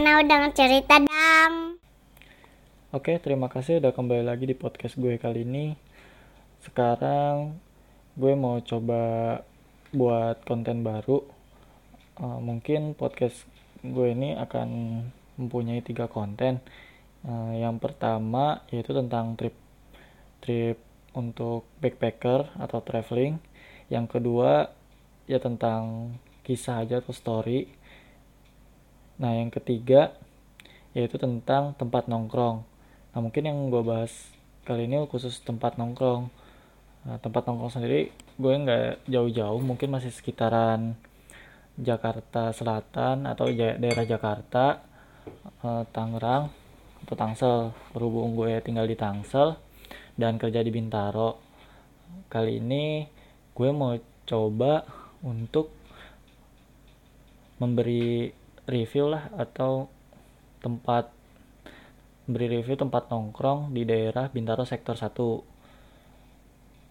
channel dengan cerita dong. Oke, terima kasih udah kembali lagi di podcast gue kali ini. Sekarang gue mau coba buat konten baru. Uh, mungkin podcast gue ini akan mempunyai tiga konten. Uh, yang pertama yaitu tentang trip trip untuk backpacker atau traveling. Yang kedua ya tentang kisah aja atau story. Nah, yang ketiga yaitu tentang tempat nongkrong. Nah, mungkin yang gue bahas kali ini khusus tempat nongkrong. Nah, tempat nongkrong sendiri gue nggak jauh-jauh, mungkin masih sekitaran Jakarta Selatan atau daerah Jakarta, eh, Tangerang atau Tangsel. Berhubung gue tinggal di Tangsel dan kerja di Bintaro. Kali ini gue mau coba untuk memberi review lah atau tempat beri review tempat nongkrong di daerah Bintaro sektor 1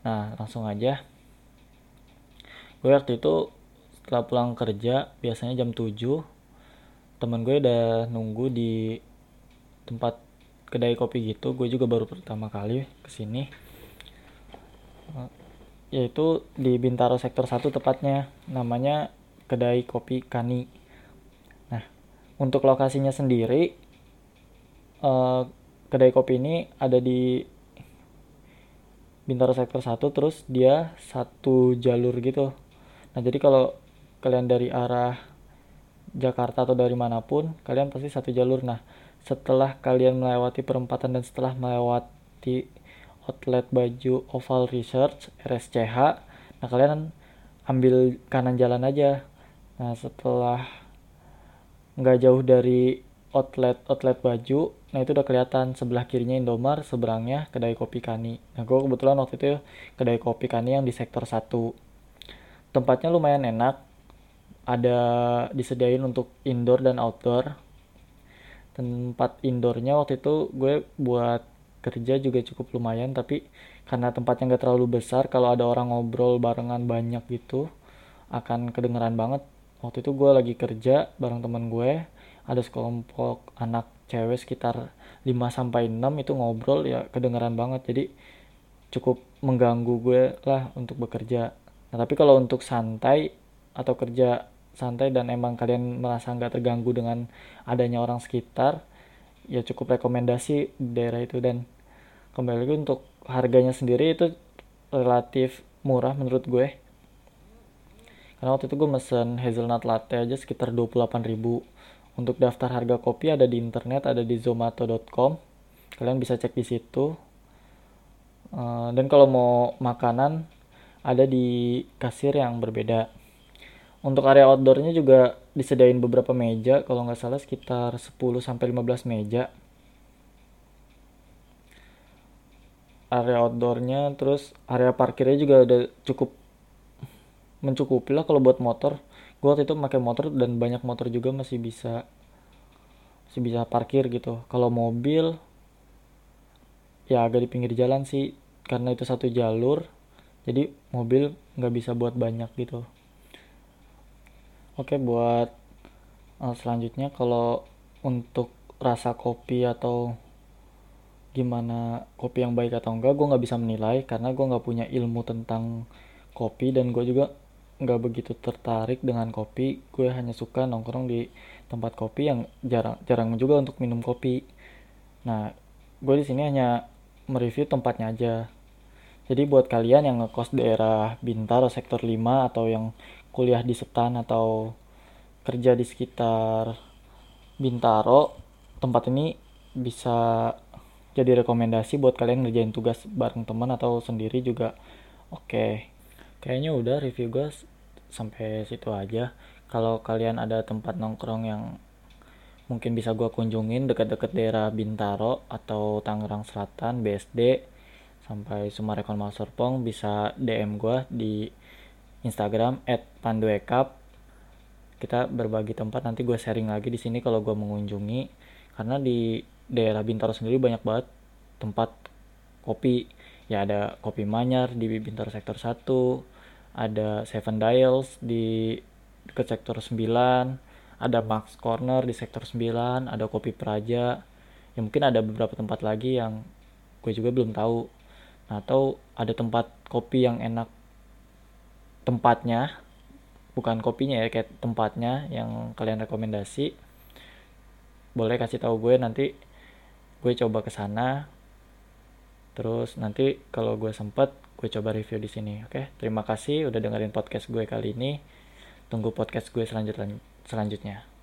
nah langsung aja. Gue waktu itu setelah pulang kerja biasanya jam 7 temen gue udah nunggu di tempat kedai kopi gitu. Gue juga baru pertama kali ke sini. Yaitu di Bintaro sektor 1 tepatnya namanya kedai kopi Kani untuk lokasinya sendiri uh, kedai kopi ini ada di Bintaro sektor 1 terus dia satu jalur gitu. Nah jadi kalau kalian dari arah Jakarta atau dari mana pun kalian pasti satu jalur. Nah setelah kalian melewati perempatan dan setelah melewati outlet baju Oval Research RSCH nah kalian ambil kanan jalan aja. Nah setelah nggak jauh dari outlet outlet baju. Nah itu udah kelihatan sebelah kirinya Indomar seberangnya kedai kopi Kani. Nah gue kebetulan waktu itu kedai kopi Kani yang di sektor 1 tempatnya lumayan enak. Ada disediain untuk indoor dan outdoor. Tempat indoornya waktu itu gue buat kerja juga cukup lumayan tapi karena tempatnya nggak terlalu besar kalau ada orang ngobrol barengan banyak gitu akan kedengeran banget waktu itu gue lagi kerja bareng temen gue ada sekelompok anak cewek sekitar 5 sampai 6 itu ngobrol ya kedengaran banget jadi cukup mengganggu gue lah untuk bekerja. Nah, tapi kalau untuk santai atau kerja santai dan emang kalian merasa nggak terganggu dengan adanya orang sekitar, ya cukup rekomendasi daerah itu dan kembali lagi untuk harganya sendiri itu relatif murah menurut gue. Karena waktu itu gue mesen hazelnut latte aja sekitar 28 ribu untuk daftar harga kopi ada di internet, ada di zomato.com. Kalian bisa cek di situ. Uh, dan kalau mau makanan ada di kasir yang berbeda. Untuk area outdoornya juga disediain beberapa meja, kalau nggak salah sekitar 10 sampai 15 meja. Area outdoornya, terus area parkirnya juga udah cukup mencukupi lah kalau buat motor. Gue waktu itu pakai motor dan banyak motor juga masih bisa masih bisa parkir gitu. Kalau mobil ya agak di pinggir jalan sih karena itu satu jalur jadi mobil nggak bisa buat banyak gitu. Oke buat uh, selanjutnya kalau untuk rasa kopi atau gimana kopi yang baik atau enggak gue nggak bisa menilai karena gue nggak punya ilmu tentang kopi dan gue juga nggak begitu tertarik dengan kopi. Gue hanya suka nongkrong di tempat kopi yang jarang jarang juga untuk minum kopi. Nah gue di sini hanya mereview tempatnya aja. Jadi buat kalian yang ngekos daerah Bintaro sektor 5 atau yang kuliah di Setan atau kerja di sekitar Bintaro tempat ini bisa jadi rekomendasi buat kalian ngerjain tugas bareng teman atau sendiri juga. Oke. okay kayaknya udah review gue sampai situ aja. Kalau kalian ada tempat nongkrong yang mungkin bisa gue kunjungin dekat-dekat daerah Bintaro atau Tangerang Selatan BSD sampai Sumarekon Serpong bisa DM gue di Instagram @panduekap. Kita berbagi tempat nanti gue sharing lagi di sini kalau gue mengunjungi. Karena di daerah Bintaro sendiri banyak banget tempat kopi ya ada kopi manyar di Bintaro sektor 1 ada Seven Dials di dekat sektor 9 ada Max Corner di sektor 9 ada Kopi Praja. Ya mungkin ada beberapa tempat lagi yang gue juga belum tahu. Nah atau ada tempat kopi yang enak tempatnya bukan kopinya ya kayak tempatnya yang kalian rekomendasi. Boleh kasih tahu gue nanti gue coba ke sana terus nanti kalau gue sempet gue coba review di sini oke? Terima kasih udah dengerin podcast gue kali ini. Tunggu podcast gue selanjutnya